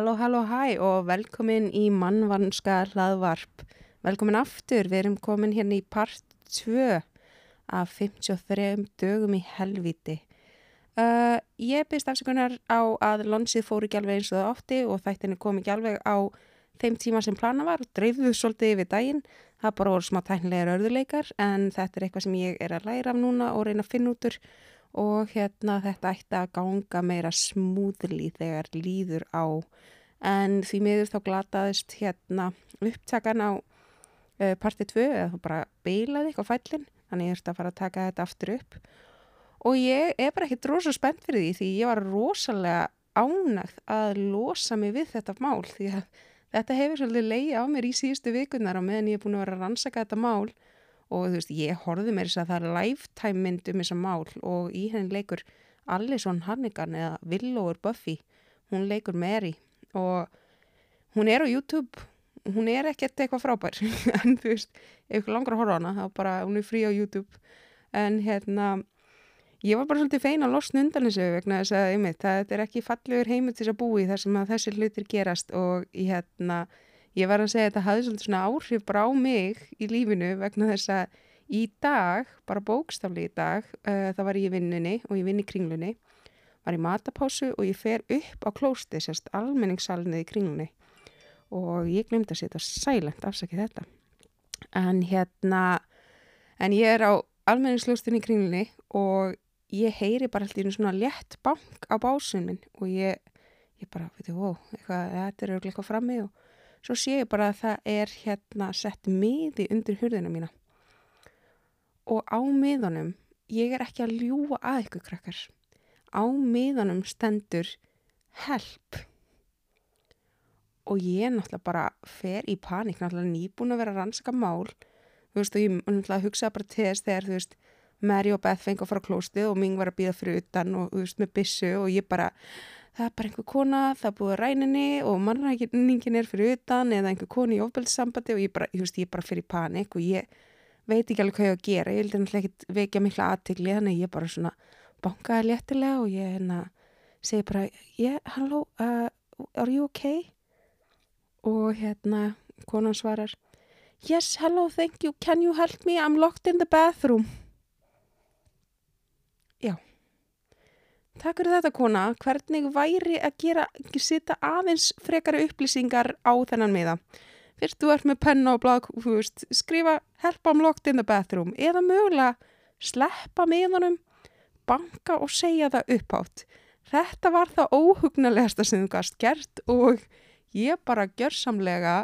Halló, halló, hæ og velkomin í mannvanska hlaðvarp. Velkomin aftur, við erum komin hérna í part 2 af 53 dögum í helviti. Uh, ég byrst afsökunar á að lonsið fóru ekki alveg eins og það átti og þættinu kom ekki alveg á þeim tíma sem plana var og dreifðu svolítið yfir daginn. Það bara voru smá tæknilegar örðuleikar en þetta er eitthvað sem ég er að læra af núna og reyna að finna út úr og hérna þetta ætti að ganga meira smúðli þegar líður á. En því miður þá glataðist hérna upptakan á uh, parti 2 eða þú bara beilaði eitthvað fællin þannig ég ert að fara að taka þetta aftur upp. Og ég er bara ekki drosa spennt fyrir því því ég var rosalega ánægð að losa mig við þetta mál því að þetta hefur svolítið leiði á mér í síðustu vikunar á meðan ég er búin að vera að rannsaka þetta mál og þú veist, ég horfið mér þess að það er lifetime mynd um þessa mál og í henni leikur Allison Hannigan eða Willower Buffy, hún leikur Mary og hún er á YouTube, hún er ekkert eitthvað frábær, en þú veist ykkur langar að horfa hana, þá bara hún er frí á YouTube, en hérna ég var bara svolítið feina að losna undan þessu vegna þess að, einmitt, það er ekki fallegur heimur til þess að búi þar sem að þessi hlutir gerast og hérna ég var að segja að þetta hafði svolítið svona áhrif bara á mig í lífinu vegna þess að í dag, bara bókstafli í dag, uh, það var ég í vinnunni og ég vinn í kringlunni, var í matapásu og ég fer upp á klósti, sérst almenningssalnið í kringlunni og ég glemdi að setja sælent afsakið þetta. En hérna, en ég er á almenningslóstinni í kringlunni og ég heyri bara alltaf í svona létt bank á básun minn og ég, ég bara, veitu, wow, eitthvað, þetta er eitthvað frammi og svo sé ég bara að það er hérna sett miði undir hurðina mína. Og á miðanum ég er ekki að ljúa að ykkur krakkar. Á miðanum stendur help. Og ég náttúrulega bara fer í panik, náttúrulega nýbúin að vera að rannsaka mál. Þú veist og ég náttúrulega hugsaði bara til þess þegar þú veist Mary og Beth fengi að fara á klóstið og Ming var að býða fyrir utan og þú veist með bissu og ég bara það er bara einhver kona, það búið ræninni og mannrækningin er fyrir utan eða einhver koni í ofbeldssambandi og ég bara, ég, veist, ég bara fyrir panik og ég veit ekki alveg hvað ég á að gera, ég vildi náttúrulega ekki vekja mikla aðtikli, þannig ég bara svona bankaði léttilega og ég hérna segi bara, yeah, hello uh, are you okay? og hérna konan svarar yes, hello, thank you, can you help me? I'm locked in the bathroom já Takk fyrir þetta kona, hvernig væri að gera, setja aðeins frekari upplýsingar á þennan miða? Fyrst þú ert með penna og veist, skrifa help I'm locked in the bathroom eða mögulega sleppa miðanum, banka og segja það uppátt. Þetta var það óhugnalegasta sem þú gast gert og ég bara gjörsamlega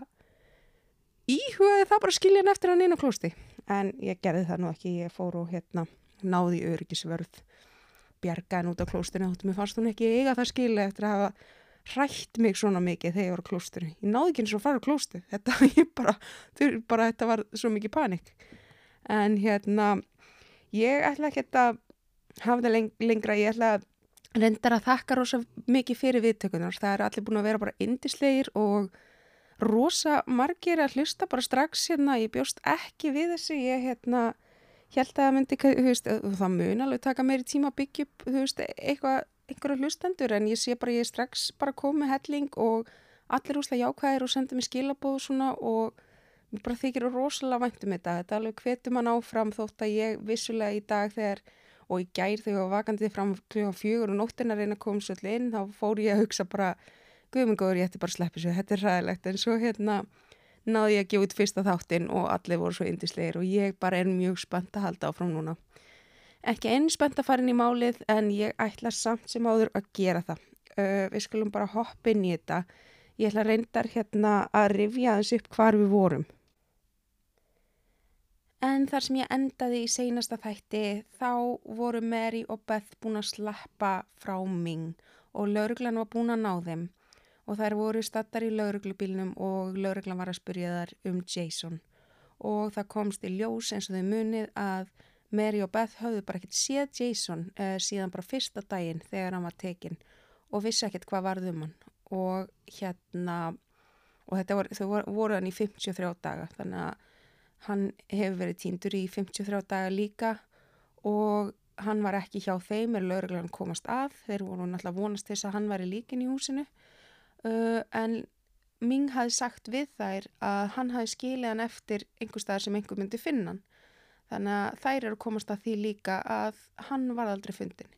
íhugaði það bara skiljan eftir hann inn á klósti. En ég gerði það nú ekki, ég fór og hérna náði öryggisvörð bjargaðin út á klóstinu og mér fannst hún ekki eiga það skilja eftir að hafa hrætt mig svona mikið þegar ég var á klóstinu. Ég náði ekki eins og fara á klóstu. Þetta, bara, bara, þetta var svo mikið panik. En hérna, ég ætla ekki að hafa þetta leng lengra. Ég ætla að reyndar að þakka rosa mikið fyrir viðtökunar. Það er allir búin að vera bara indislegir og rosa margir að hlusta bara strax hérna. Ég bjóst ekki við þessu. Ég hérna held að það myndi, veist, það mun alveg taka meiri tíma að byggja upp, veist, eitthvað, einhverju hlustendur en ég sé bara, ég er strax bara komið helling og allir úslega jákvæðir og senda mér skilabóð svona og mér bara þykir rosalega væntum þetta, þetta alveg hvetur mann áfram þótt að ég vissulega í dag þegar og í gær þegar ég var vakandi fram kljóðan fjögur og nóttina reyna að koma svolítið inn, þá fór ég að hugsa bara, guðmengóður, ég ætti bara að sleppa svo, þetta er ræðilegt, en svo hérna náði ég að gefa út fyrsta þáttinn og allir voru svo indislegir og ég bara er mjög spennt að halda áfram núna. Ekki einn spennt að fara inn í málið en ég ætla samt sem áður að gera það. Uh, við skulum bara hoppa inn í þetta. Ég ætla reyndar hérna að rifja þessu upp hvar við vorum. En þar sem ég endaði í seinasta þætti þá voru Mary og Beth búin að sleppa frá Ming og lauruglan var búin að ná þeim og þær voru stattar í lauruglubílnum og lauruglan var að spyrja þar um Jason. Og það komst í ljós eins og þau munið að Mary og Beth höfðu bara ekkert séð Jason uh, síðan bara fyrsta daginn þegar hann var tekinn og vissi ekkert hvað varðum hann. Og hérna og þetta voru, þau voru, voru hann í 53 daga þannig að hann hefur verið týndur í 53 daga líka. Og hann var ekki hjá þeim er lauruglan komast að. Þeir voru náttúrulega vonast þess að hann var í líkin í húsinu uh, en Ming hafði sagt við þær að hann hafði skilið hann eftir einhver staðar sem einhver myndi finna hann. Þannig að þær eru að komast að því líka að hann var aldrei fundin.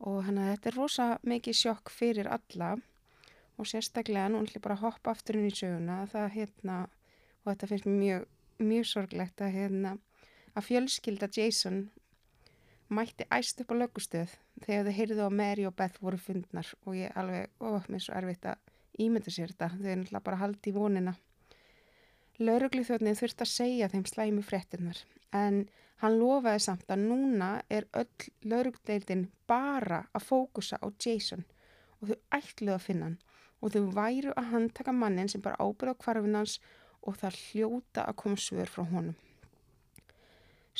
Og hann að þetta er rosa mikið sjokk fyrir alla og sérstaklega nú ætlum ég bara að hoppa aftur inn í söguna það hérna, og þetta finnst mjög, mjög sorglegt að hérna að fjölskylda Jason mætti æst upp á lögustöð þegar þau heyrðu á Mary og Beth voru fundnar og ég alveg, ó, mér er svo erfitt að ímynda sér þetta, þau er náttúrulega bara haldi í vonina. Lauruglu þjóðnið þurft að segja þeim slæmi fréttinnar en hann lofaði samt að núna er öll laurugdeildin bara að fókusa á Jason og þau ætluðu að finna hann og þau væru að handtaka mannin sem bara ábyrða á kvarfinans og það hljóta að koma svör frá honum.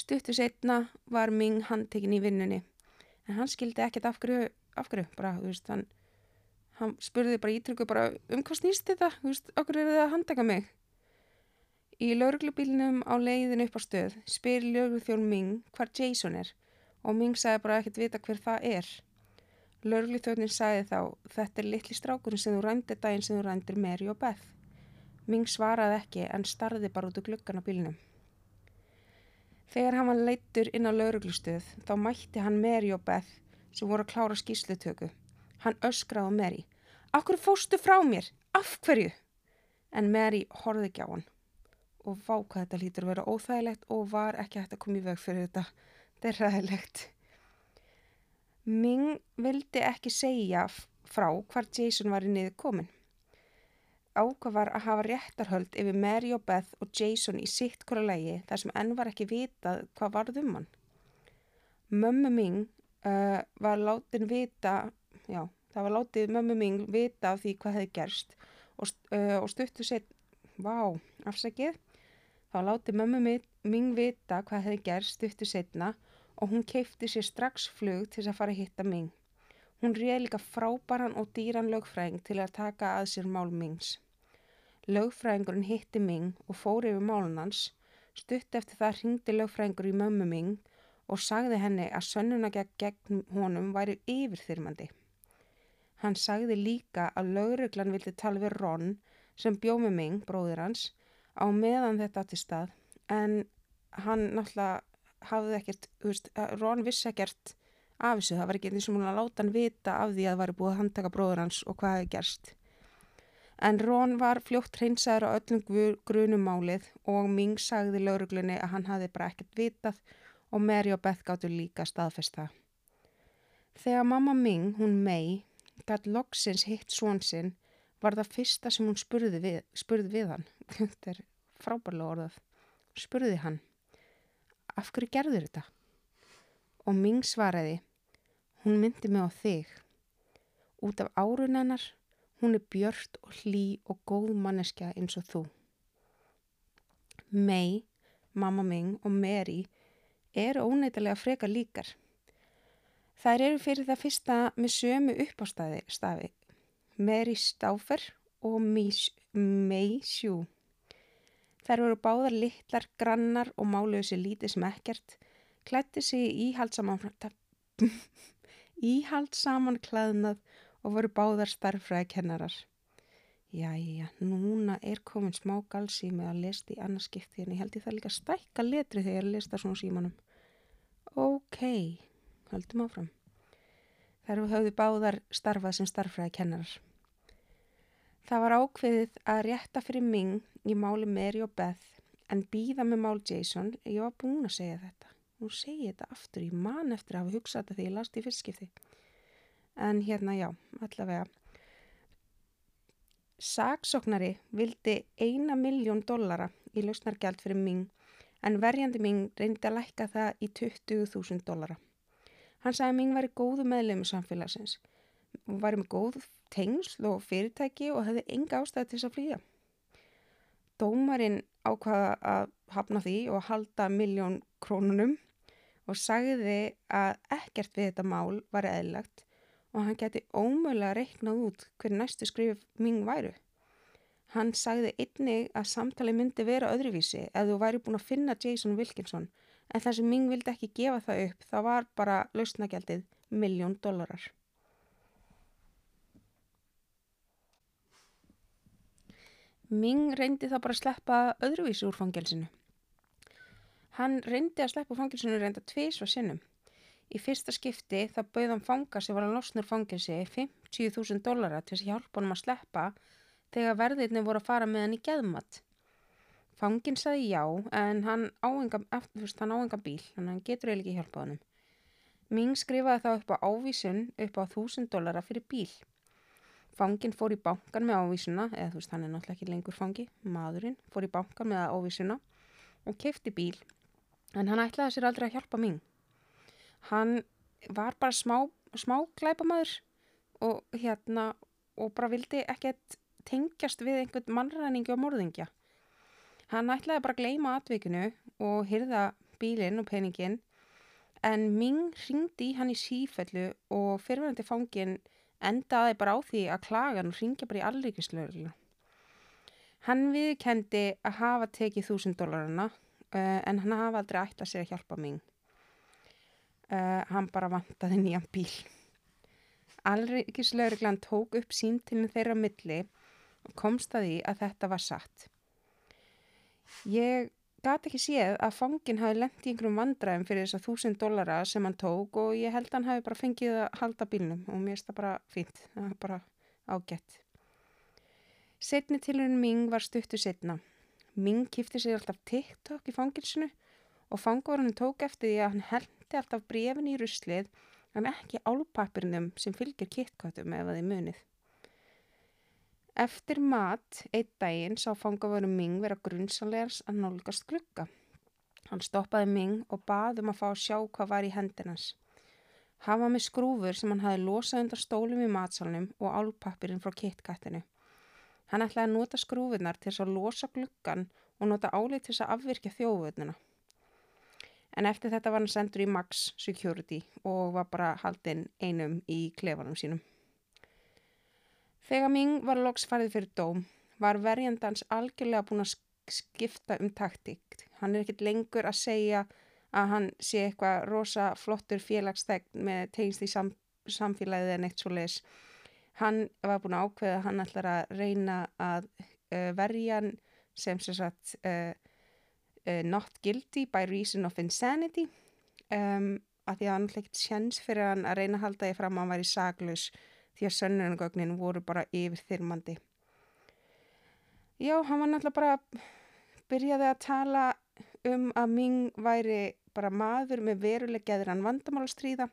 Stuttu setna var Ming handtekinn í vinnunni en hann skildi ekkert afgröðu, afgröðu bara, þú veist, hann hann spurði bara ítrykku bara um hvað snýst þetta, þú veist, okkur er það að handtaka mig. Í lauruglubílinum á leiðin upp á stöð spyr laurugluþjón Ming hvar Jason er og Ming sagði bara ekkert vita hver það er. Laurugluþjónin sagði þá, þetta er litli strákurinn sem þú rændir daginn sem þú rændir Mary og Beth. Ming svaraði ekki en starði bara út úr gluggan á bílinum. Þegar hann var leittur inn á lauruglustöð þá mætti hann Mary og Beth sem voru að klára skýslutöku. Hann öskraði Mary. Akkur fóstu frá mér? Af hverju? En Mary horfði ekki á hann og vá hvað þetta lítur að vera óþægilegt og var ekki hægt að koma í veg fyrir þetta. Þetta er ræðilegt. Ming vildi ekki segja frá hvar Jason var í niður komin. Ákvað var að hafa réttarhöld yfir Mary og Beth og Jason í sitt hvora lægi þar sem enn var ekki vitað hvað varð um hann. Mömmu Ming uh, var látin vita já, það var látið mömmu mín vita af því hvað hefði gerst og, uh, og stuttu set, vá, afsækið, þá látið mömmu mín vita hvað hefði gerst stuttu setna og hún keipti sér strax flug til að fara að hitta mín. Hún réð líka frábæran og dýran lögfræðing til að taka að sér mál mings. Lögfræðingurinn hitti mín og fór yfir málunans, stutt eftir það ringdi lögfræðingur í mömmu mín og sagði henni að sönnuna gegn honum væri yfirþyrmandi. Hann sagði líka að lauruglan vildi tala við Ron sem bjóð með mig, bróðir hans, á meðan þetta átti stað en hann náttúrulega hafði ekkert, veist, Ron vissi ekkert af þessu, það var ekki eins og múin að láta hann vita af því að það var búið að handtaka bróður hans og hvað hefði gerst. En Ron var fljótt hreinsaður á öllum grunumálið og Ming sagði lauruglunni að hann hafði bara ekkert vitað og Mary og Beth gáttu líka staðfesta. Þegar mamma Ming, hún May, gæt loksins hitt svonsinn var það fyrsta sem hún spurði við, spurði við hann. Þetta er frábærlega orðað. Spurði hann, af hverju gerður þetta? Og Ming svaraði, hún myndi mig á þig. Út af árunennar, hún er björnt og hlý og góð manneskja eins og þú. May, mamma Ming og Mary eru óneitilega freka líkar. Þær eru fyrir það fyrsta með sömu uppástafi, stafi, Mary Stauffer og May Sjú. Þær voru báðar litlar, grannar og máluðu sér lítið sem ekkert, klætti sig í íhald saman klæðnað og voru báðar starfræði kennarar. Jæja, núna er komin smá galsi með að lesta í annarskipti en ég held ég það líka stækka letri þegar ég lesta svona símanum. Ok, höldum áfram. Þær höfðu báðar starfað sem starfræði kennarar. Það var ákveðið að rétta fyrir Ming í máli Mary og Beth en býða með mál Jason, ég var búin að segja þetta. Nú segi ég þetta aftur, ég man eftir að hafa hugsað þetta þegar églasti í fyrstskipti. En hérna já, allavega. Saksóknari vildi eina miljón dollara í lausnargjald fyrir Ming en verjandi Ming reyndi að lækka það í 20.000 dollara. Hann sagði að Ming væri góðu meðlemi samfélagsins. Hún væri með góð tengsl og fyrirtæki og hefði enga ástæði til þess að flýja. Dómarinn ákvaða að hafna því og halda miljón krónunum og sagði að ekkert við þetta mál var eðlagt og hann geti ómögulega reiknað út hver næstu skrif Ming væru. Hann sagði einnig að samtali myndi vera öðruvísi ef þú væri búin að finna Jason Wilkinson en það sem Ming vildi ekki gefa það upp það var bara lausnagjaldið miljón dólarar. Ming reyndi þá bara að sleppa öðruvísi úr fangelsinu. Hann reyndi að sleppa fangelsinu reynda tvis og sinnum. Í fyrsta skipti þá bauð hann fanga sem var að losna úr fangelsi 50.000 dólara til að hjálpa hann að sleppa þegar verðirni voru að fara með hann í geðmatt. Fangin saði já en hann áenga, bíl, að hann getur eiginlega ekki hjálpað hann. Ming skrifaði þá upp á ávísun upp á 1000 dólara fyrir bíl. Fangin fór í bankan með ávísuna, eða þú veist hann er náttúrulega ekki lengur fangi, maðurinn fór í bankan með ávísuna og kefti bíl en hann ætlaði sér aldrei að hjálpa Ming. Hann var bara smá, smá glæpamæður og hérna og bara vildi ekkert tengjast við einhvern mannræningi og morðingja. Hann ætlaði bara að gleima atvikinu og hyrða bílinn og peningin en Ming ringdi hann í sífellu og fyrirverandi fangin endaði bara á því að klagan og ringja bara í allríkislaurluna. Hann viðkendi að hafa tekið þúsund dólarina uh, en hann hafa aldrei ætti að sér að hjálpa mig. Uh, hann bara vantaði nýjan bíl. Allríkislaurlan tók upp síntilin þeirra milli og komst að því að þetta var satt. Ég gati ekki séð að fangin hafi lendt í einhverjum vandræðum fyrir þess að þúsund dollara sem hann tók og ég held að hann hafi bara fengið að halda bílnum og mér finnst það bara fínt, það var bara ágætt. Setni tilurinn Ming var stuttu setna. Ming kýfti sér alltaf TikTok í fangilsinu og fangvarunum tók eftir því að hann heldi alltaf brefin í ruslið en ekki álpappirinnum sem fylgir kittkottum að þið munið. Eftir mat, einn daginn, sá fangavörum Ming vera grunnsanlegars að nálgast glukka. Hann stoppaði Ming og baði um að fá að sjá hvað var í hendinans. Hann var með skrúfur sem hann hafi losað undan stólum í matsalunum og álpappirinn frá kittkættinu. Hann ætlaði að nota skrúfurnar til að losa glukkan og nota álið til að afvirkja þjóðvöldnuna. En eftir þetta var hann sendur í Max Security og var bara haldinn einum í klefanum sínum. Þegar Ming var loks farið fyrir dóm var verjandans algjörlega búin að skipta um taktíkt. Hann er ekkit lengur að segja að hann sé eitthvað rosa flottur félagstegn með tegist í sam, samfélagið en eitt svo leis. Hann var búin að ákveða að hann ætlar að reyna að uh, verja hann sem sem sagt uh, uh, not guilty by reason of insanity um, að því að hann ekkert sjans fyrir hann að reyna að halda því fram að hann væri saglus því að sönnunagögnin voru bara yfir þyrmandi. Já, hann var náttúrulega bara byrjaði að tala um að Ming væri bara maður með veruleggeður hann vandamálastríða.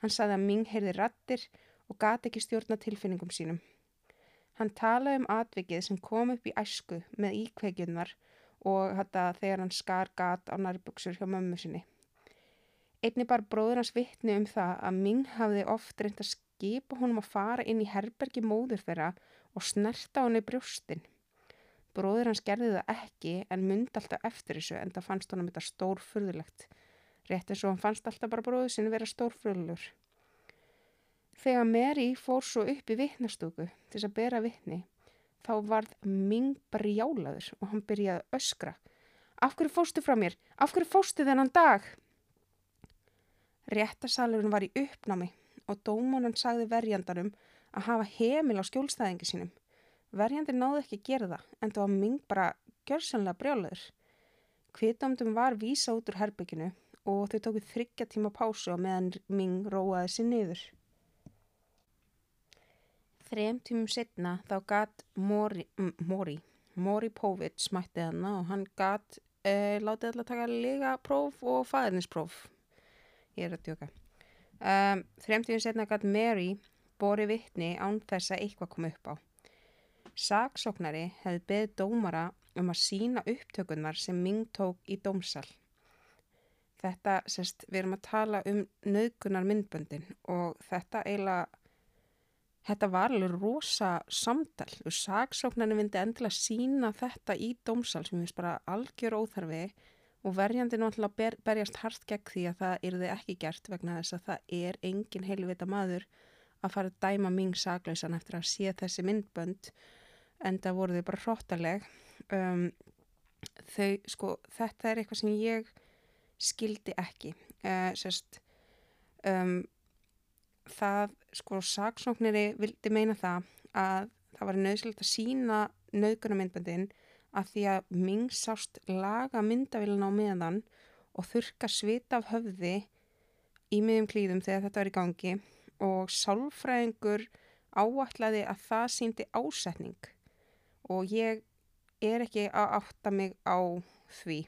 Hann saði að Ming heyrði rattir og gati ekki stjórna tilfinningum sínum. Hann talaði um atvikið sem kom upp í æsku með íkveikjunvar og þetta þegar hann skar gat á nærböksur hjá mömmu sinni. Einni bar bróður hans vittni um það að Ming hafði oft reynd að skipa honum að fara inn í herbergi móður þeirra og snerta hann í brjóstin. Bróður hans gerði það ekki en myndi alltaf eftir þessu en það fannst honum þetta stórfurðulegt. Rétt eins og hann fannst alltaf bara bróður sinni vera stórfurðulur. Þegar Mary fór svo upp í vittnastúku til þess að bera vittni þá varð Ming brjálaður og hann byrjaði að öskra. Af hverju fóstu frá mér? Af hverju fóstu þennan dag? Réttasalurinn var í uppnámi og dómunan sagði verjandarum að hafa heimil á skjólstæðingi sínum. Verjandir náðu ekki að gera það en það var Ming bara gjörsanlega brjálaður. Kvitamdum var vísa út úr herbygginu og þau tókuð þryggja tíma pásu og meðan Ming róaði sér niður. Þrejum tímum setna þá gatt Mori, Mori, Mori Povits mætti hana og hann gatt eh, látið alltaf taka lega próf og fæðinispróf. Ég er að djóka. Um, Þremtíðin setna gæt Mary bori vittni án þess að eitthvað kom upp á. Saksóknari hefði beðið dómara um að sína upptökunar sem Ming tók í dómsal. Þetta, sérst, við erum að tala um nöðgunar myndböndin og þetta eiginlega, þetta var alveg rosa samtal og saksóknarni myndi endilega sína þetta í dómsal sem við bara algjör óþarfið og verjandi náttúrulega ber, berjast hart gegn því að það er þið ekki gert vegna þess að það er engin heilvita maður að fara að dæma ming saglausan eftir að sé þessi myndbönd en það voru þau bara hróttaleg um, þau sko þetta er eitthvað sem ég skildi ekki. Uh, sérst um, það sko saksókniri vildi meina það að það var nöðsilegt að sína nöðgunarmyndböndin að því að Ming sást laga myndavillin á meðan og þurka svita af höfði í miðjum klíðum þegar þetta var í gangi og sálfræðingur áætlaði að það síndi ásetning og ég er ekki að átta mig á því.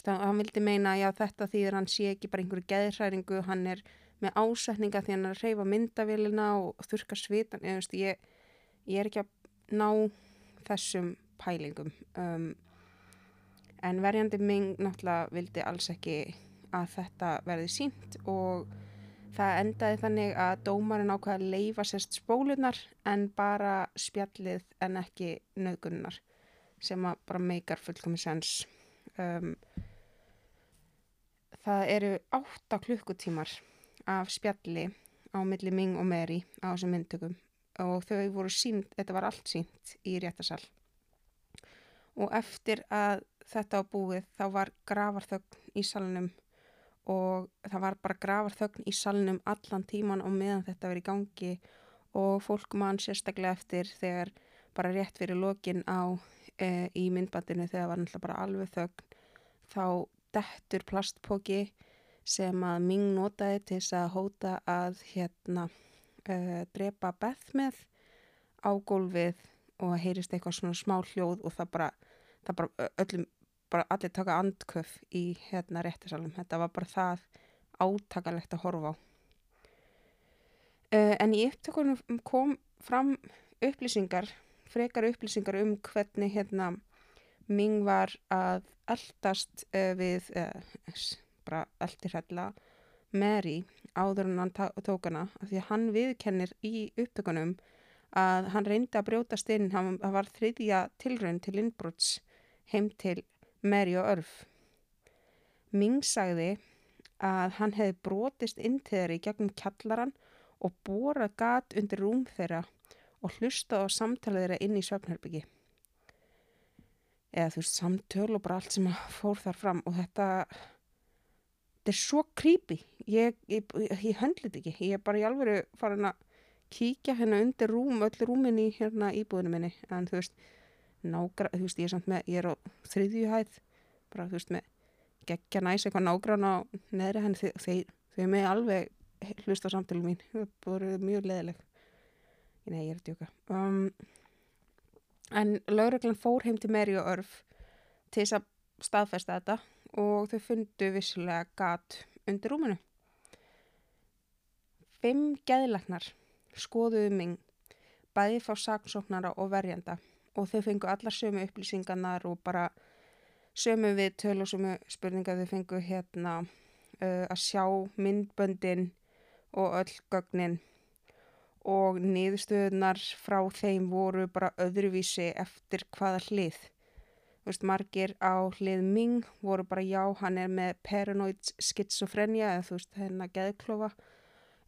Þannig að hann vildi meina að þetta þýðir hann sé ekki bara einhverju geðræringu, hann er með ásetninga því hann er að reyfa myndavélina og þurka svitan. Ég, ég, ég er ekki að ná þessum pælingum. Um, en verjandi ming náttúrulega vildi alls ekki að þetta verði sínt og það endaði þannig að dómarinn ákvaði að leifa sérst spólunar en bara spjallið en ekki nöðgunnar sem að bara meikar fullkomið sens. Um, það eru 8 klukkutímar af spjalli á milli Ming og Mary á þessum myndtökum. Og þau voru sínt, þetta var allt sínt í réttasal og eftir að þetta á búið þá var gravarþögn í salnum. Og það var bara gravarþögn í salnum allan tíman og meðan þetta verið í gangi. Og fólk mann sérstaklega eftir þegar bara rétt fyrir lokin á e, í myndbandinu þegar var náttúrulega bara alveg þögn þá dettur plastpóki sem að Ming notaði til þess að hóta að hérna uh, drepa Beth með á gólfið og heyrist eitthvað svona smá hljóð og það bara, það bara öllum, bara allir taka andköf í hérna réttisalum. Þetta var bara það átakalegt að horfa á. Uh, en í upptökunum kom fram upplýsingar, frekar upplýsingar um hvernig hérna Ming var að eldast uh, við, bara eldir hella, Mary áður en hann tók hana því að hann viðkennir í upptökunum að hann reyndi að brjótast inn, hann var þriðja tilraun til innbrots heim til Mary og Örf. Ming sagði að hann hefði brotist inn til þeirri gegnum kjallaran og borað gat undir rúm þeirra og hlustað á samtalið þeirra inn í söfnherbyggi eða þú veist samtöl og bara allt sem fór þar fram og þetta þetta er svo creepy. Ég, ég, ég höndlit ekki. Ég er bara í alveg farin að kíkja hérna undir rúm, öll rúmin í hérna íbúðinu minni, en þú veist nágra, þú veist ég er samt með, ég er á þriðju hæð, bara þú veist með geggja næs eitthvað nágrána á neðri henni, þeir, þeir, þeir með alveg hlusta samtölu mín, það voru mjög leðileg nei, ég er að djóka. Um En lauruglan fór heim til Meri og Örf til þess að staðfesta þetta og þau fundu vissulega gat undir rúmunu. Fimm geðlagnar skoðuðu ming, bæði fá saksóknara og verjanda og þau fengu alla sömu upplýsingarnar og bara sömu við töl og sömu spurningar þau fengu hérna uh, að sjá myndböndin og öll gögnin og niðurstöðunar frá þeim voru bara öðruvísi eftir hvaða hlið. Þú veist, margir á hlið Ming voru bara já, hann er með paranoid skitsofrenja eða þú veist, hennar geðklofa.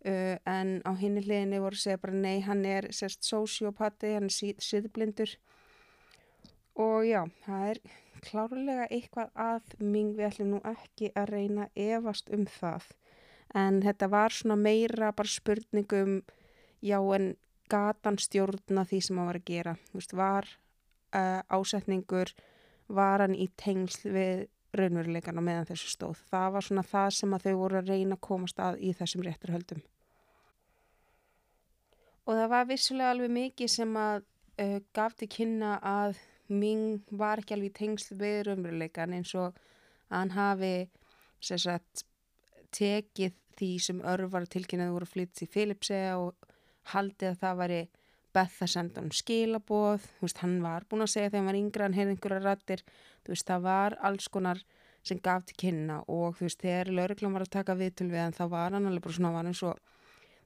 Uh, en á hinni hliðinni voru segja bara nei, hann er sérst sociopati, hann er síð, síðblindur og já, það er klárlega eitthvað að Ming við ætlum nú ekki að reyna efast um það. En þetta var svona meira bara spurningum já en gatan stjórna því sem hann var að gera. Veist, var uh, ásetningur var hann í tengsl við raunveruleikan og meðan þessu stóð. Það var svona það sem að þau voru að reyna að komast að í þessum rétturhöldum og það var vissulega alveg mikið sem að uh, gaf til kynna að Ming var ekki alveg í tengsl við raunveruleikan eins og hann hafi sagt, tekið því sem örvar tilkynnaði voru flytt í Philipsea og haldið að það væri Beth að senda hann skilaboð, veist, hann var búin að segja þegar hann var yngra, hann heyrði einhverja rættir, veist, það var alls konar sem gaf til kynna og þú veist, þegar lauruglan var að taka viðtul við hann, þá var hann alveg bara svona, var hann svo,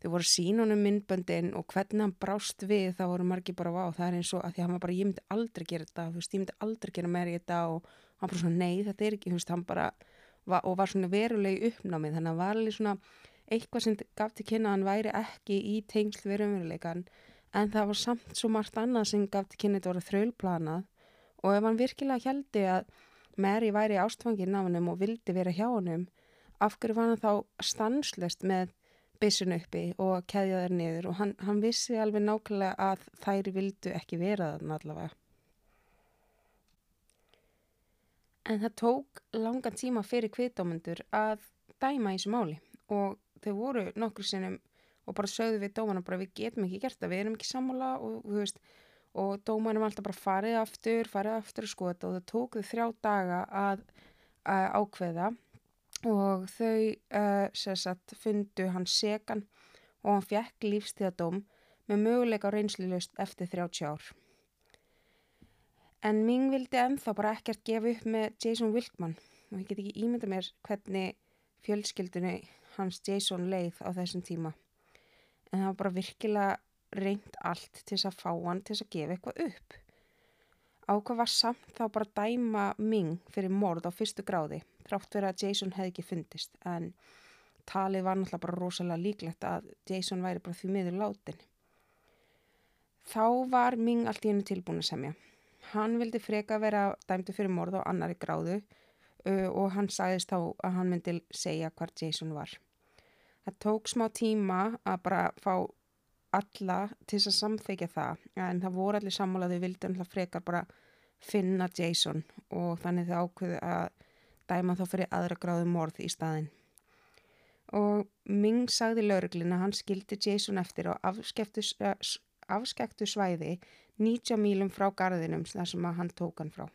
þau voru sín honum myndböndin og hvernig hann brást við, þá voru margi bara, vá, það er eins og að því að hann var bara, ég myndi aldrei gera þetta, þú veist, ég myndi aldrei gera meira í þetta og hann bara svona, nei, þetta er ekki, þú veist, hann bara, var, og var svona verulegi uppnámið, þannig að var alveg svona, eitthvað sem gaf til kynna hann væri ekki í tengsl við raunveruleikan en það var samt svo margt annað sem gaf til kynni þetta voru þrjölplanað og ef hann virkilega heldi að Mary væri ástfanginn af hannum og vildi vera hjá hannum, af hverju var hann þá stanslust með byssun uppi og keðja þær niður? Og hann, hann vissi alveg nákvæmlega að þær vildu ekki vera þarna allavega. En það tók langan tíma fyrir kviðdómundur að dæma í þessu máli. Og þau voru nokkur sinnum og bara sögðu við dómana bara við getum ekki gert það, við erum ekki sammála og, veist, og dómanum alltaf bara farið aftur, farið aftur skoða og það tók þau þrjá daga að, að ákveða og þau uh, sagt, fundu hann segan og hann fekk lífstíðadóm með möguleika reynslilaust eftir 30 ár. En Ming vildi ennþá bara ekkert gefa upp með Jason Wilkman og ég get ekki ímynda mér hvernig fjölskyldinu hans Jason leið á þessum tíma. En það var bara virkilega reynd allt til þess að fá hann til þess að gefa eitthvað upp. Ákvað var samt þá bara dæma Ming fyrir mord á fyrstu gráði þrátt verið að Jason hefði ekki fundist en talið var náttúrulega bara rosalega líklegt að Jason væri bara því miður látin. Þá var Ming allt í hennu tilbúin að semja. Hann vildi freka vera dæmdu fyrir morð á annari gráðu og hann sagðist þá að hann myndi segja hvar Jason var. Það tók smá tíma að bara fá alla til að samþekja það en það voru allir sammálaði vildi hann frekar bara finna Jason og þannig þau ákveðu að dæma þá fyrir aðra gráðu morð í staðin. Og Ming sagði lauruglin að hann skildi Jason eftir á afskektu svæði 90 mílum frá garðinum þar sem hann tók hann frá.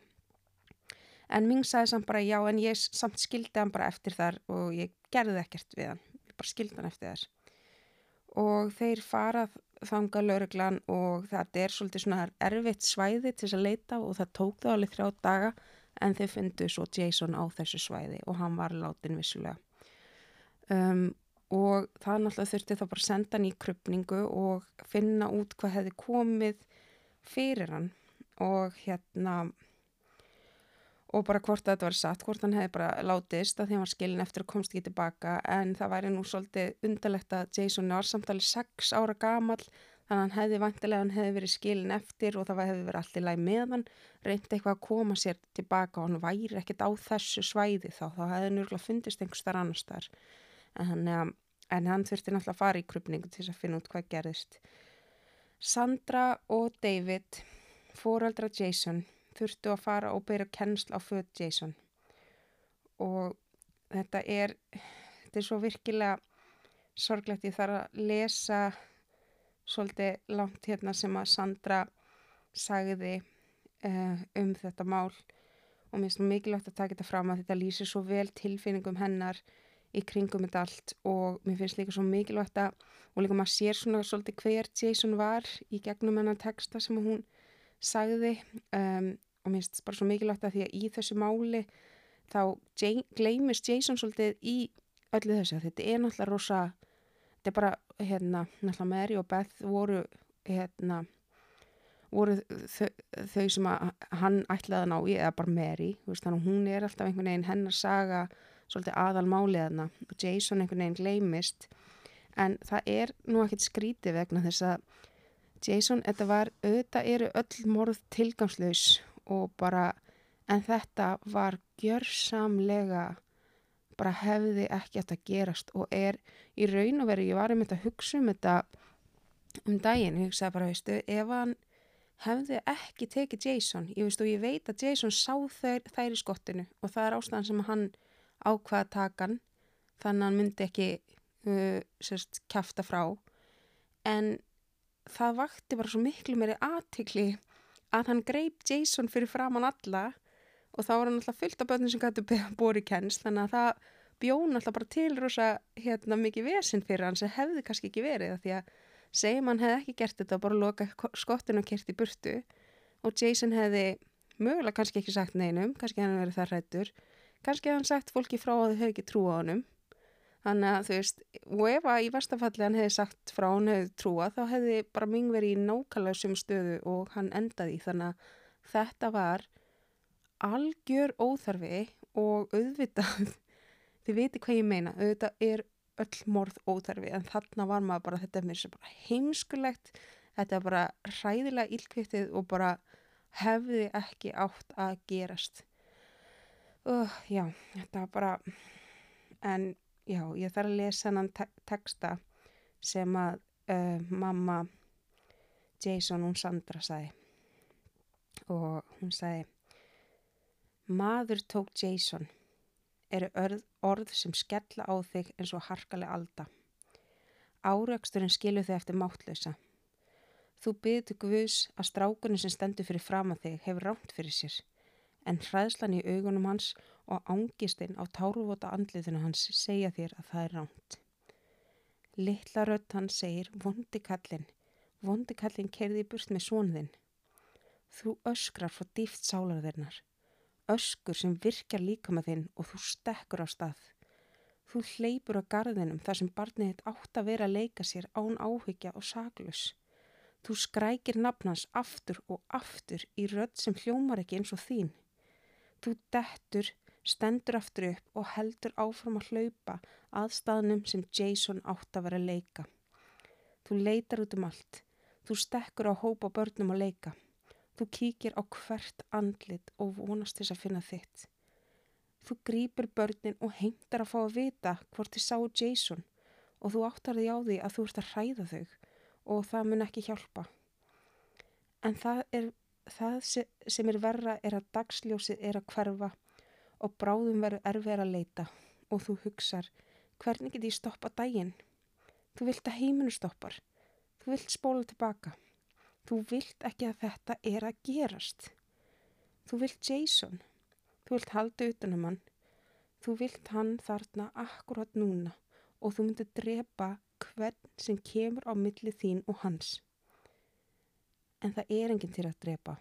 En Ming sagði samt bara já en ég samt skildi hann bara eftir þar og ég gerði ekkert við hann, bara skildi hann eftir þar. Og þeir farað þanga lauruglan og þetta er svolítið svona erfitt svæði til þess að leita og það tók það alveg þrjá daga en þeir fundu svo Jason á þessu svæði og hann var látin vissulega. Um, og það náttúrulega þurfti þá bara senda hann í krypningu og finna út hvað hefði komið fyrir hann og hérna og bara hvort þetta var satt, hvort hann hefði bara látist að því hann var skilin eftir og komst ekki tilbaka en það væri nú svolítið undarlegt að Jason var samtalið 6 ára gamal þannig að hann hefði vantilega hann hefði verið skilin eftir og það hefði verið allir læg með hann reyndi eitthvað að koma sér tilbaka og hann væri ekkert á þessu svæði þá þá hefði nörgulega fundist einhver starf annars þar en, en hann þurfti náttúrulega að fara í krupningu til að finna út hvað gerðist. Sandra og David, þurftu að fara og byrja kennsl á född Jason. Og þetta er, þetta er svo virkilega sorglegt, ég þarf að lesa svolítið langt hérna sem að Sandra sagði uh, um þetta mál. Og mér finnst mikilvægt að taka þetta fram að þetta lýsir svo vel tilfinningum hennar í kringum þetta allt. Og mér finnst líka svo mikilvægt að og líka maður sér svona svolítið hver Jason var í gegnum hennar texta sem hún sagði um, og mér finnst bara svo mikilvægt að því að í þessu máli þá gleimist Jason svolítið í öllu þessu. Þetta er náttúrulega rosa þetta er bara hérna náttúrulega Mary og Beth voru hérna voru þau, þau sem að hann ætlaði að ná í eða bara Mary veist, þannig hún er alltaf einhvern veginn hennar saga svolítið aðal máliðana og Jason einhvern veginn gleimist en það er nú ekkert skríti vegna þess að Jason, þetta var, auðvitað eru öll morð tilgangslaus og bara, en þetta var gjörsamlega bara hefði ekki eftir að gerast og er í raun og veri, ég var um þetta að hugsa um þetta um daginn, ég hugsaði bara, veistu, ef hann hefði ekki tekið Jason, ég veist og ég veit að Jason sá þær, þær í skottinu og það er ástæðan sem hann ákvaða takan þannig að hann myndi ekki uh, sérst kæfta frá. En það vakti bara svo miklu meiri aðtikli að hann greip Jason fyrir framann alla og þá var hann alltaf fullt af börnum sem gætu bóri kenns þannig að það bjón alltaf bara til rosa hérna mikið vesinn fyrir hann sem hefði kannski ekki verið því að segjum hann hefði ekki gert þetta bara loka skottinu og kert í burtu og Jason hefði mögulega kannski ekki sagt neinum, kannski hann verið það hrættur kannski hafði hann sagt fólki frá að þau hefði ekki trúa á honum þannig að þú veist og ef að í vestafalli hann hefði sagt frá hann hefði trúa þá hefði bara ming verið í nákvæmlega sem stöðu og hann endaði þannig að þetta var algjör óþarfi og auðvitað þið viti hvað ég meina auðvitað er öll morð óþarfi en þarna var maður bara þetta er mér sem bara heimskulegt þetta er bara hræðilega ílkvittið og bara hefði ekki átt að gerast. Uh, já, þetta var bara en já, ég þarf að lesa hennan te texta sem að uh, mamma Jason, hún Sandra sagði og hún sagði Maður tók Jason eru orð, orð sem skella á þig eins og harkalega alda. Áraksturinn skilur þig eftir máttlösa. Þú byrði til Guðs að strákunni sem stendur fyrir fram að þig hefur ránt fyrir sér, en hræðslan í augunum hans og ángistinn á táruvota andliðinu hans segja þér að það er ránt. Littla rött hann segir, vondi kallin, vondi kallin kerði í burt með svonðinn. Þú öskrar frá dýft sálarðirnar öskur sem virkar líka með þinn og þú stekkur á stað. Þú hleypur á garðinum þar sem barnið þitt átt að vera að leika sér án áhyggja og saglus. Þú skrækir nafnans aftur og aftur í rödd sem hljómar ekki eins og þín. Þú dettur, stendur aftur upp og heldur áfram að hlaupa að staðnum sem Jason átt að vera að leika. Þú leitar út um allt. Þú stekkur á hópa börnum að leika. Þú kíkir á hvert andlit og vonast þess að finna þitt. Þú grýpur börnin og heimtar að fá að vita hvort þið sáu Jason og þú áttar því á því að þú ert að hræða þau og það mun ekki hjálpa. En það, er, það sem er verra er að dagsljósið er að hverfa og bráðum verður erfið að leita og þú hugsar hvernig get ég stoppa daginn? Þú vilt að heiminu stoppar. Þú vilt spóla tilbaka. Þú vilt ekki að þetta er að gerast. Þú vilt Jason. Þú vilt halda utanum hann. Þú vilt hann þarna akkurat núna og þú myndir drepa hvern sem kemur á milli þín og hans. En það er enginn til að drepa.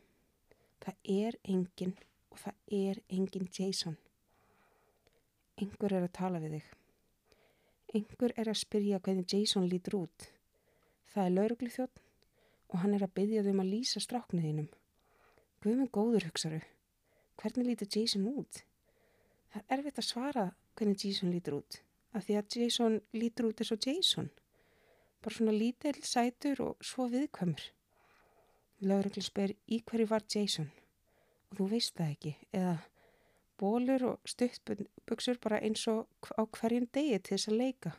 Það er enginn og það er enginn Jason. Engur er að tala við þig. Engur er að spyrja hvernig Jason lítur út. Það er lauruglið þjótt og hann er að byggja þau um að lýsa stráknuðinum. Guðmund góður hugsaðu, hvernig lítur Jason út? Það er erfitt að svara hvernig Jason lítur út, af því að Jason lítur út eins og Jason. Bara svona lítill sætur og svo viðkvömmur. Laurugli spyr í hverju var Jason og þú veist það ekki, eða bólur og stuttbuksur bara eins og á hverjum degi til þess að leika.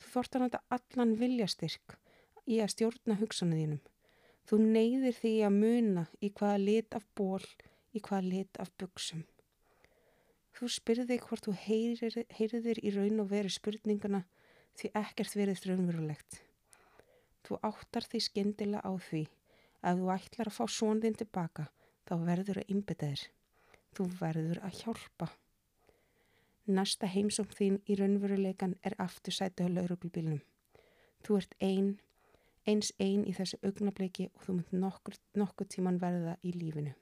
Þú þort að nota allan viljastyrk í að stjórna hugsanuðinum. Þú neyðir því að muna í hvaða lit af ból, í hvaða lit af buksum. Þú spyrði hvort þú heyrir, heyriðir í raun og veru spurningana því ekkert verið þröunverulegt. Þú áttar því skindilega á því að þú ætlar að fá svondin tilbaka þá verður að innbytta þér. Þú verður að hjálpa. Næsta heimsum þín í raunveruleikan er aftur sætið á lauruglubílnum. Þú ert einn eins einn í þessu augnabliki og þú munt nokkur, nokkur tíman verða í lífinu.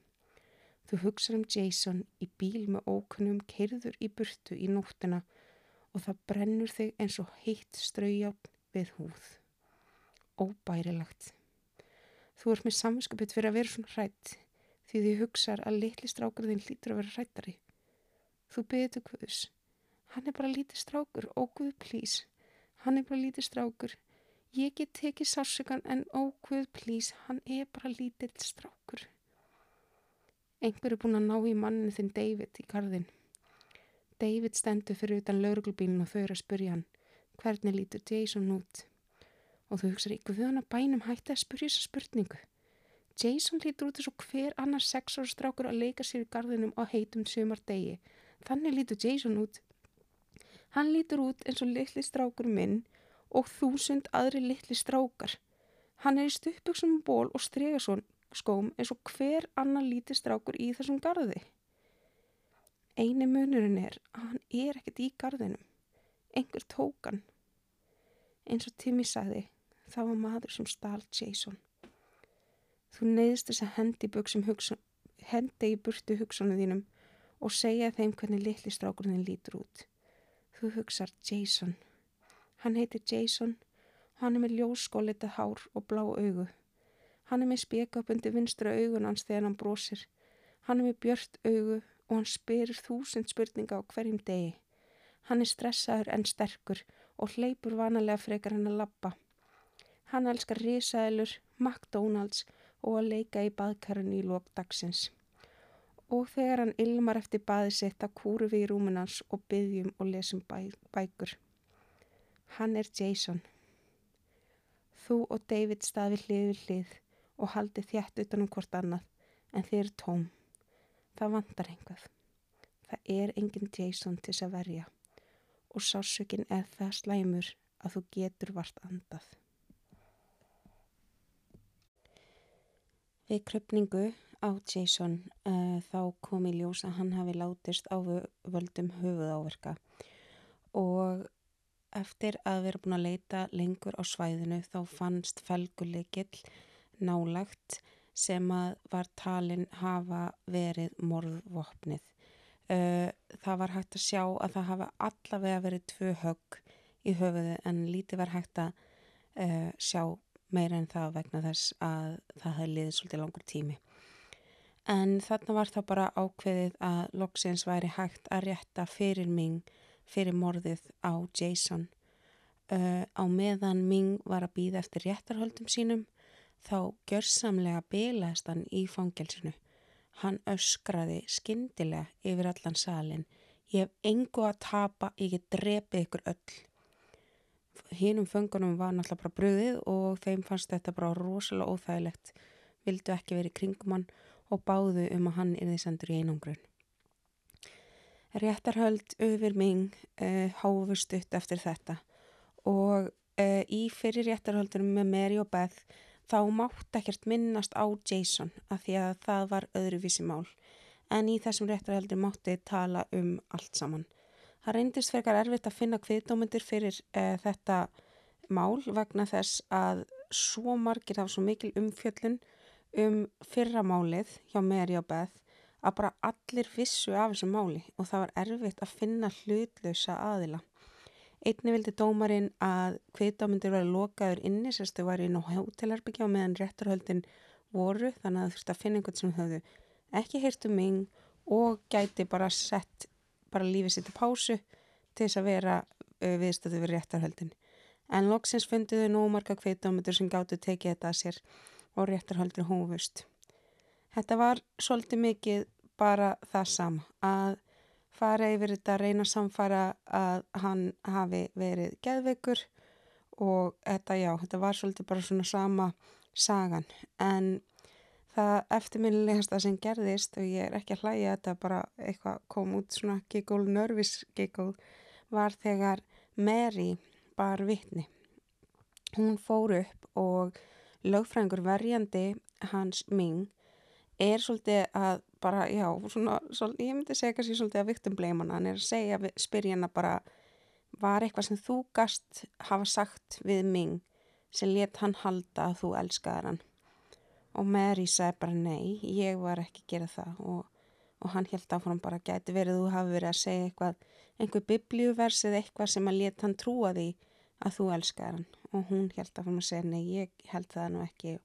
Þú hugsa um Jason í bíl með ókunnum keirður í burtu í nóttina og það brennur þig eins og heitt straujátt við húð. Óbærilagt. Þú ert með samskapit fyrir að vera svona hrætt því því hugsaður að litli strákur þinn lítur að vera hrættari. Þú beður Guðs. Hann er bara lítið strákur, ó Guð, please. Hann er bara lítið strákur Ég get tekið sársökan en ókvöð plís, hann er bara lítill strákur. Engur er búin að ná í manninu þinn David í gardin. David stendur fyrir utan lauruglubílinn og þau eru að spurja hann, hvernig lítur Jason út? Og þú hugsaður ykkur við hann að bænum hætti að spurja þessa spurningu. Jason lítur út eins og hver annar sexára strákur að leika sér í gardinum á heitum sömar degi. Þannig lítur Jason út. Hann lítur út eins og litli strákur minn og þúsund aðri litli strákar. Hann er í stuppbuksum ból og stregaskóm eins og hver annan líti strákur í þessum gardi. Einu munurinn er að hann er ekkert í gardinum. Engur tókan. Eins og Timmy sagði, það var maður sem stál Jason. Þú neyðist þess að hendi, hugsun, hendi í burtu hugsunum þínum og segja þeim hvernig litli strákurinn lítur út. Þú hugsar Jason. Hann heitir Jason og hann er með ljósskólitað hár og blá augu. Hann er með spjekap undir vinstra augun hans þegar hann brosir. Hann er með björt augu og hann spyrir þúsund spurninga á hverjum degi. Hann er stressaður en sterkur og hleypur vanalega frekar hann að lappa. Hann elskar risaðilur, McDonalds og að leika í baðkarunni í lók dagsins. Og þegar hann ilmar eftir baði sitt að kúru við í rúmunans og byggjum og lesum bæ bækur. Hann er Jason. Þú og David staði hlið við hlið og haldi þjætt utanum hvort annað en þeir er tóm. það vantar einhvað. Það er enginn Jason til þess að verja og sásökin er það slæmur að þú getur vart andað. Við kröpningu á Jason uh, þá kom í ljós að hann hafi látist á völdum höfuðáverka og eftir að vera búin að leita lengur á svæðinu þá fannst felguleikill nálagt sem að var talin hafa verið morðvopnið. Uh, það var hægt að sjá að það hafa allavega verið tvö högg í höfuðu en lítið var hægt að uh, sjá meira en það vegna þess að það hefði liðið svolítið langur tími. En þarna var það bara ákveðið að loksins væri hægt að rétta fyrir Ming fyrir morðið á Jason. Uh, á meðan Ming var að býða eftir réttarhöldum sínum þá gjörsamlega bilaðist hann í fangelsinu. Hann öskraði skindilega yfir allan salin. Ég hef engu að tapa, ég get drepið ykkur öll. Hínum föngunum var náttúrulega bara bröðið og þeim fannst þetta bara rosalega óþægilegt. Vildu ekki verið kringum hann og báðu um að hann er því sendur í einangrun. Réttarhöld öfir Ming uh, háfust upp eftir þetta og uh, í fyrir réttarhöldunum með Mary og Beth þá mátt ekkert minnast á Jason af því að það var öðruvísi mál en í þessum réttarheldur mátti tala um allt saman. Það reyndist frekar erfitt að finna kviðdómyndir fyrir uh, þetta mál vegna þess að svo margir hafa svo mikil umfjöllun um fyrramálið hjá Mary og Beth að bara allir vissu af þessu máli og það var erfitt að finna hlutlausa aðila. Einni vildi dómarinn að kviðdámyndir var lokaður inni, sérstu var á hótelherbyggja og meðan rétturhöldin voru þannig að þú þurfti að finna einhvern sem höfðu ekki heyrt um mig og gæti bara sett bara lífið sitt í pásu til þess að vera uh, viðstöðu við rétturhöldin. En loksins fundiðu nú marga kviðdámyndir sem gáttu tekið þetta að sér og rétturhöldin hófust. Þetta var svolítið mikið bara það sama að fara yfir þetta reyna samfara að hann hafi verið geðveikur og þetta já, þetta var svolítið bara svona sama sagan en það eftirminnilegast að sem gerðist og ég er ekki að hlæja þetta bara eitthvað kom út svona giggle, nervis giggle var þegar Mary bar vittni hún fór upp og lögfræðingur verjandi hans Ming er svolítið að bara, já, svona, svolítið, ég myndi segja kannski svolítið að viktum bleimana, hann. Er að segja, spyrja hana bara, var eitthvað sem þú gast hafa sagt við mig sem let hann halda að þú elskaðar hann og Mary sagði bara nei, ég var ekki að gera það. Og, og hann held hann bara gæti verið, þú hafi verið að segja eitthvað, einhver biblíuvers eða eitthvað sem að let hann trúa því að þú elskaðar hann. Og hún held hann að segja nei, ég held það nú ekki.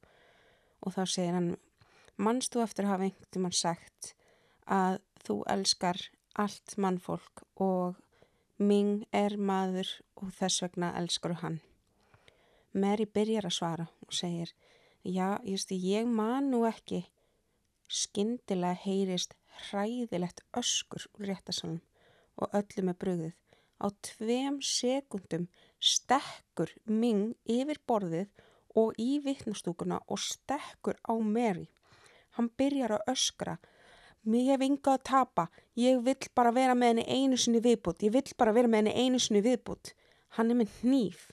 Og þá segir hann Manst þú eftir að hafa einhvern tíman sagt að þú elskar allt mannfólk og ming er maður og þess vegna elskar hann. Mary byrjar að svara og segir, já, just, ég man nú ekki. Skindilega heyrist hræðilegt öskur úr réttasalunum og öllu með bröðið. Á tveim sekundum stekkur Ming yfir borðið og í vittnastúkuna og stekkur á Mary. Hann byrjar að öskra. Mér hef ynga að tapa. Ég vill bara vera með henni einu sinni viðbútt. Ég vill bara vera með henni einu sinni viðbútt. Hann er með hníf.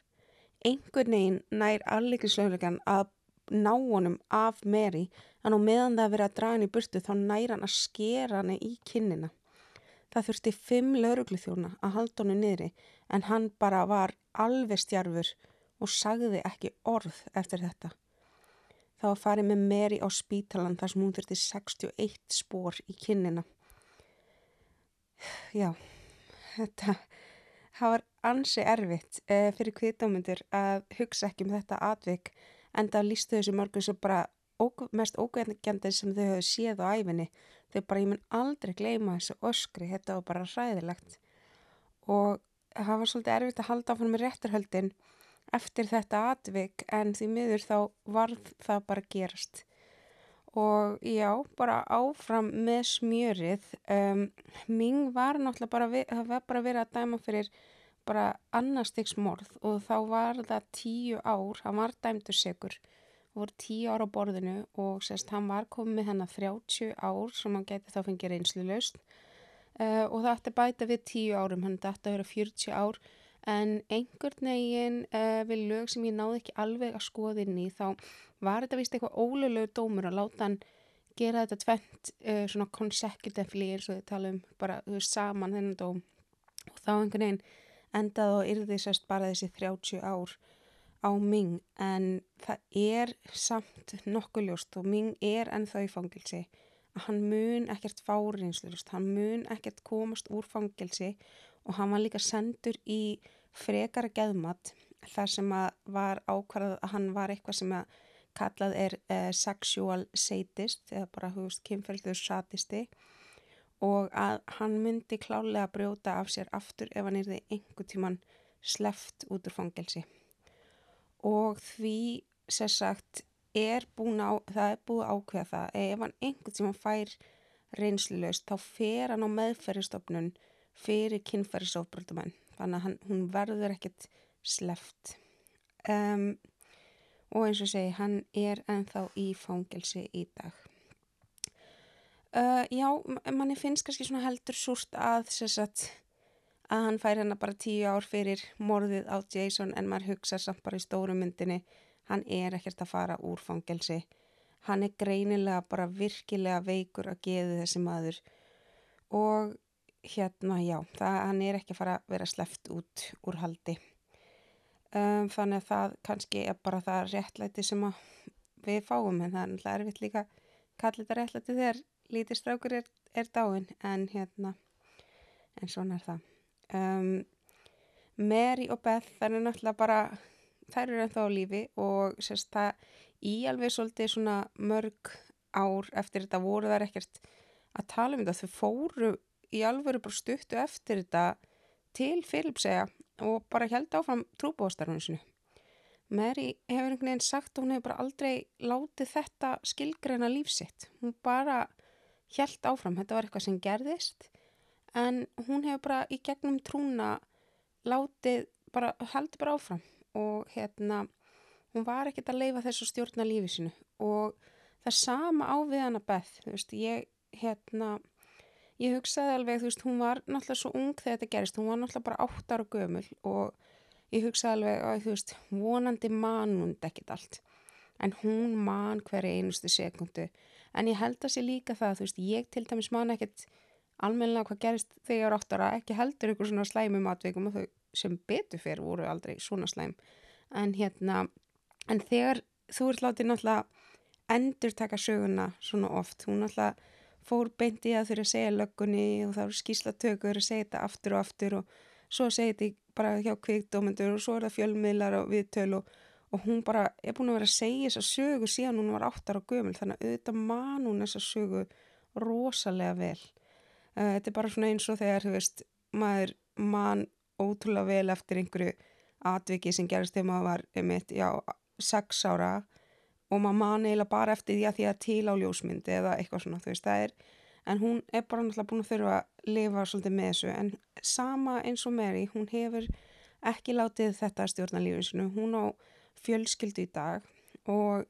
Einhvern veginn nær allikinslaulegan að ná honum af Mary en á meðan það verið að draga henni í burtu þá nær hann að skera henni í kinnina. Það þurfti fimm lauruglu þjóna að halda henni niðri en hann bara var alveg stjarfur og sagði ekki orð eftir þetta. Það var farið með Mary á spítalan þar sem hún þurfti 61 spór í kinnina. Já, þetta var ansi erfitt eh, fyrir kviðdámyndir að hugsa ekki um þetta atvik en það lístu þessu mörgum sem bara óg, mest ógæðngjandið sem þau hefðu séð á æfinni. Þau bara, ég mun aldrei gleyma þessu öskri, þetta var bara ræðilegt. Og það var svolítið erfitt að halda á hann með réttarhöldin eftir þetta atvik en því miður þá varð það bara gerast og já, bara áfram með smjörið um, Ming var náttúrulega bara, það var bara verið að dæma fyrir bara annarstegsmorð og þá var það tíu ár, hann var dæmdur segur voru tíu ára á borðinu og sérst hann var komið með hennar 30 ár sem hann geti þá fengið reynslu löst uh, og það ætti bæta við tíu árum, hann ætti að vera 40 ár. En einhvern veginn uh, við lög sem ég náði ekki alveg að skoða inn í þá var þetta vist eitthvað ólulegu dómur að láta hann gera þetta tvent uh, svona consecutively eins og þið tala um bara saman þennan dóm. Og þá einhvern veginn endaði og yrði sérst bara þessi 30 ár á Ming en það er samt nokkuð ljóst og Ming er ennþá í fangilsi að hann mun ekkert fáriðinslust, hann mun ekkert komast úr fangilsi og hann var líka sendur í frekara geðmat þar sem að var ákvarðað að hann var eitthvað sem að kallað er uh, sexual sadist eða bara hugust kynferðluður satisti og að hann myndi klálega brjóta af sér aftur ef hann því einhver tíman sleft út úr fangelsi. Og því sér sagt er búin á, það er búið ákveða það ef hann einhvern tíman fær reynslulegst þá fer hann á meðferðistofnun fyrir kynferðisofbröldumenn þannig að hann, hún verður ekkert sleft um, og eins og segi hann er ennþá í fangelsi í dag Uh, já, manni finnst kannski svona heldur súrt að sagt, að hann fær hérna bara tíu ár fyrir morðið á Jason en maður hugsa samt bara í stóru myndinni hann er ekkert að fara úr fangelsi. Hann er greinilega bara virkilega veikur að geði þessi maður. Og hérna já, það, hann er ekki að fara að vera sleft út úr haldi. Um, þannig að það kannski er bara það réttlæti sem við fáum en það er erfitt líka kallið þetta réttlæti þegar lítið strákur er, er dáin en hérna en svona er það. Um, Mary og Beth það er náttúrulega bara þær eru ennþá á lífi og sérst það í alveg svolítið svona mörg ár eftir þetta voru þær ekkert að tala um þetta. Þau fóru í alveg bara stuttu eftir þetta til Filipsega og bara held áfram trúbóðstarfinu sinu Mary hefur einhvern veginn sagt að hún hefur bara aldrei látið þetta skilgreina lífsitt. Hún bara hjælt áfram, þetta var eitthvað sem gerðist. En hún hefur bara í gegnum trúna látið bara, heldur bara áfram. Og hérna hún var ekkert að leifa þessu stjórna lífi sinu og það sama á við hana Beth, þú veist, ég hérna, ég hugsaði alveg, þú veist, hún var náttúrulega svo ung þegar þetta gerist, hún var náttúrulega bara 8 ára gömul og ég hugsaði alveg að, þú veist, vonandi manund ekkert allt en hún man hverja einustu sekundu. En ég held að sé líka það, þú veist, ég til dæmis man ekkert almennilega hvað gerist þegar ég ára áttara, ekki heldur ykkur svona slæmi matveikum og þau sem betur fyrir voru aldrei svona slæm. En hérna, en þegar þú ert látið náttúrulega endur taka söguna svona oft hún náttúrulega fór beintið að þurfa að segja löggunni og það eru skýslatökur að segja þetta aftur og aftur og svo segja þetta bara hjá kvikdómendur og svo er það fjölmiðlar og viðtöl og og hún bara er búin að vera að segja þessa sögu síðan hún var áttar á gömul þannig að auðvitað man hún þessa sögu rosalega vel. Uh, þetta er bara svona eins og þegar veist, maður man ótrúlega vel eftir einhverju atviki sem gerist þegar maður var einmitt, já, sex ára og maður man eiginlega bara eftir því að því að til á ljósmyndi eða eitthvað svona þú veist það er en hún er bara náttúrulega búin að þurfa að lifa svolítið með þessu. En sama eins og Mary hún hefur ekki látið þetta stjórna lífinsinu hún á fjölskyldu í dag og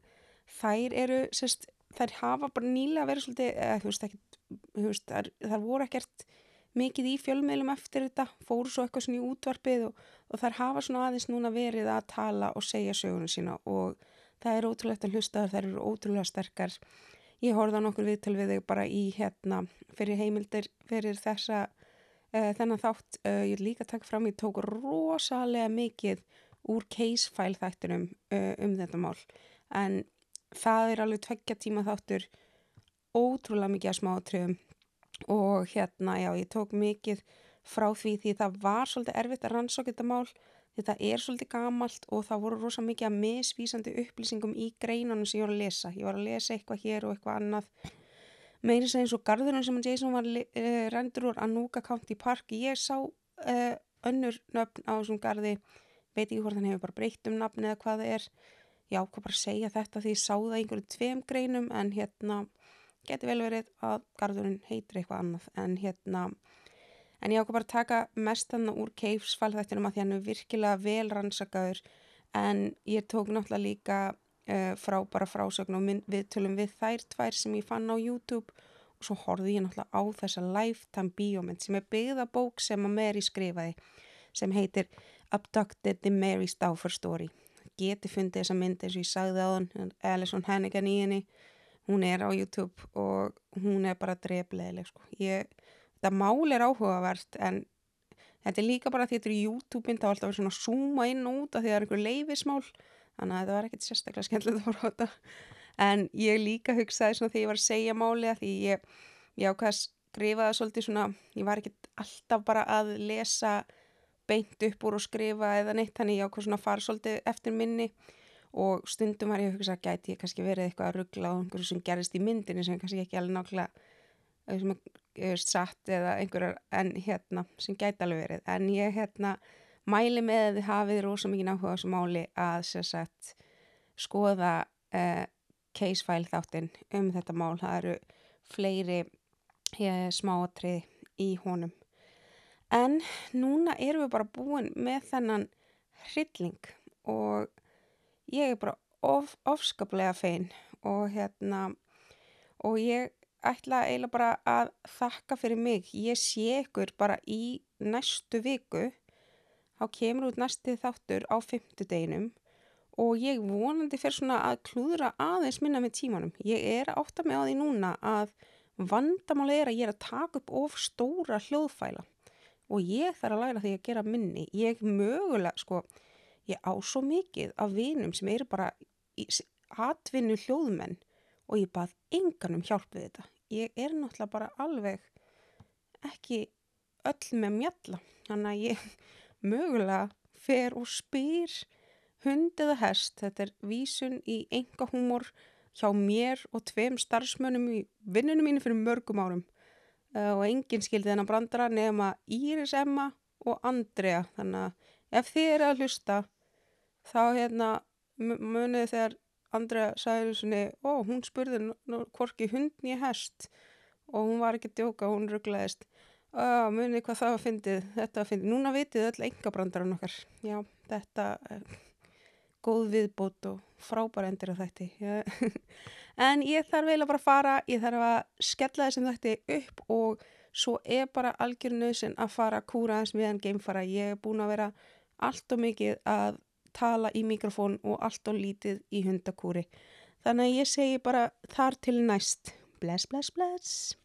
þær eru, sérst, þær hafa bara nýlega verið svolítið, eða þú veist ekki, þú veist, þær, þær voru ekkert mikið í fjölmeilum eftir þetta, fóru svo eitthvað svona í útvarpið og, og þær hafa svona aðeins núna verið að tala og segja sögunum sína og það er ótrúlegt að hlusta þar, þær eru ótrúlega sterkar. Ég horfði á nokkur viðtöl við þau bara í hérna fyrir heimildir fyrir þessa uh, þennan þátt, uh, ég líka takk fram, ég tók rosalega mikið úr case file þættinum uh, um þetta mál. En það er alveg tveggja tíma þáttur ótrúlega mikið að smáatröfum og hérna já ég tók mikið frá því því það var svolítið erfitt að rannsóka þetta mál því það er svolítið gamalt og það voru rosa mikið að misvísandi upplýsingum í greinunum sem ég var að lesa. Ég var að lesa eitthvað hér og eitthvað annað. Meirins eins og garðunum sem Jason var rendur úr Anuka County Park. Ég sá uh, önnur nöfn á þessum garði veit ekki hvort hann hefur bara breytt um nafni eða hvað það er. Ég ákvað bara að segja þetta því ég sá það einhverju tveim greinum en hérna getur vel verið að garðurinn heitir eitthvað annað. En hérna en ég ákvað bara að taka mestanna úr keifsfall þetta um að því hann er virkilega vel rannsakaður. En ég tók náttúrulega líka uh, frábæra frásögn og við tölum við þær tvær sem ég fann á YouTube. Og svo horfði ég náttúrulega á þessa Lifetime bíómynd sem er byggða bók sem að Mary skrifaði sem heitir Abducted the Mary Stauffer Story. Geti fundið þessa mynd eins og ég sagði á hann, Alison Hannigan í henni, hún er á YouTube og hún er bara dreflegileg sko. Þetta mál er áhugavert en þetta er líka bara því þetta er YouTube-mynd þá er alltaf svona að zooma inn og út af því það er einhver leifismál þannig að þetta var ekkert sérstaklega skemmtilegt að fara á þetta en ég líka hugsaði svona þegar ég var að segja máli að því ég, ég ákvæði að skrifa það svolítið svona, ég var ekkert alltaf bara að lesa beint upp úr og skrifa eða neitt þannig ég ákvæði svona fara svolítið eftir minni og stundum var ég að hugsa að gæti ég kannski verið eitthvað að ruggla á einhverju sem gerist í myndinu sem kannski ekki alveg nákvæmlega sem er satt eða einhverjar en hérna sem gæti alveg verið en ég hérna mæli með að þið hafið rosa mikið náhuga þessu máli að sagt, skoða uh, case file þáttinn um þetta mál. Það eru fleiri eh, smáatrið í honum. En núna erum við bara búin með þennan hrylling og ég er bara of, ofskaplega fein og hérna og ég ætla eiginlega bara að þakka fyrir mig. Ég sé ykkur bara í næstu viku þá kemur út næsti þáttur á fymtudeginum og ég vonandi fyrir svona að klúðra aðeins minna með tímanum. Ég er að átta mig á því núna að vandamáli er að ég er að taka upp of stóra hljóðfæla og ég þarf að læra því að gera minni. Ég mögulega, sko, ég á svo mikið af vinum sem eru bara atvinnu hljóðmenn og ég bað enganum hjálp við þetta. Ég er náttúrulega bara alveg ekki öll með mjalla, þannig að ég mögulega fer og spyr hund eða hest, þetta er vísun í enga húmor hjá mér og tveim starfsmönnum í vinnunum mínu fyrir mörgum árum og enginn skildi þennan brandara nema Íris Emma og Andrea. Þannig að ef þið eru að hlusta þá hérna munið þegar Andrea sagði svona, ó hún spurði hvorki hund nýja hest. Og hún var ekki að djóka, hún rugglaðist. Uh, munið hvað það var fyndið, þetta var fyndið, núna vitið öll engabrandaran okkar, já, þetta er góð viðbót og frábæra endur af þætti, en ég þarf eiginlega bara að fara, ég þarf að skella þessum þætti upp og svo er bara algjör nöðsinn að fara að kúra þess meðan geimfara, ég er búin að vera allt og mikið að tala í mikrofón og allt og lítið í hundakúri, þannig að ég segi bara þar til næst, bless, bless, bless.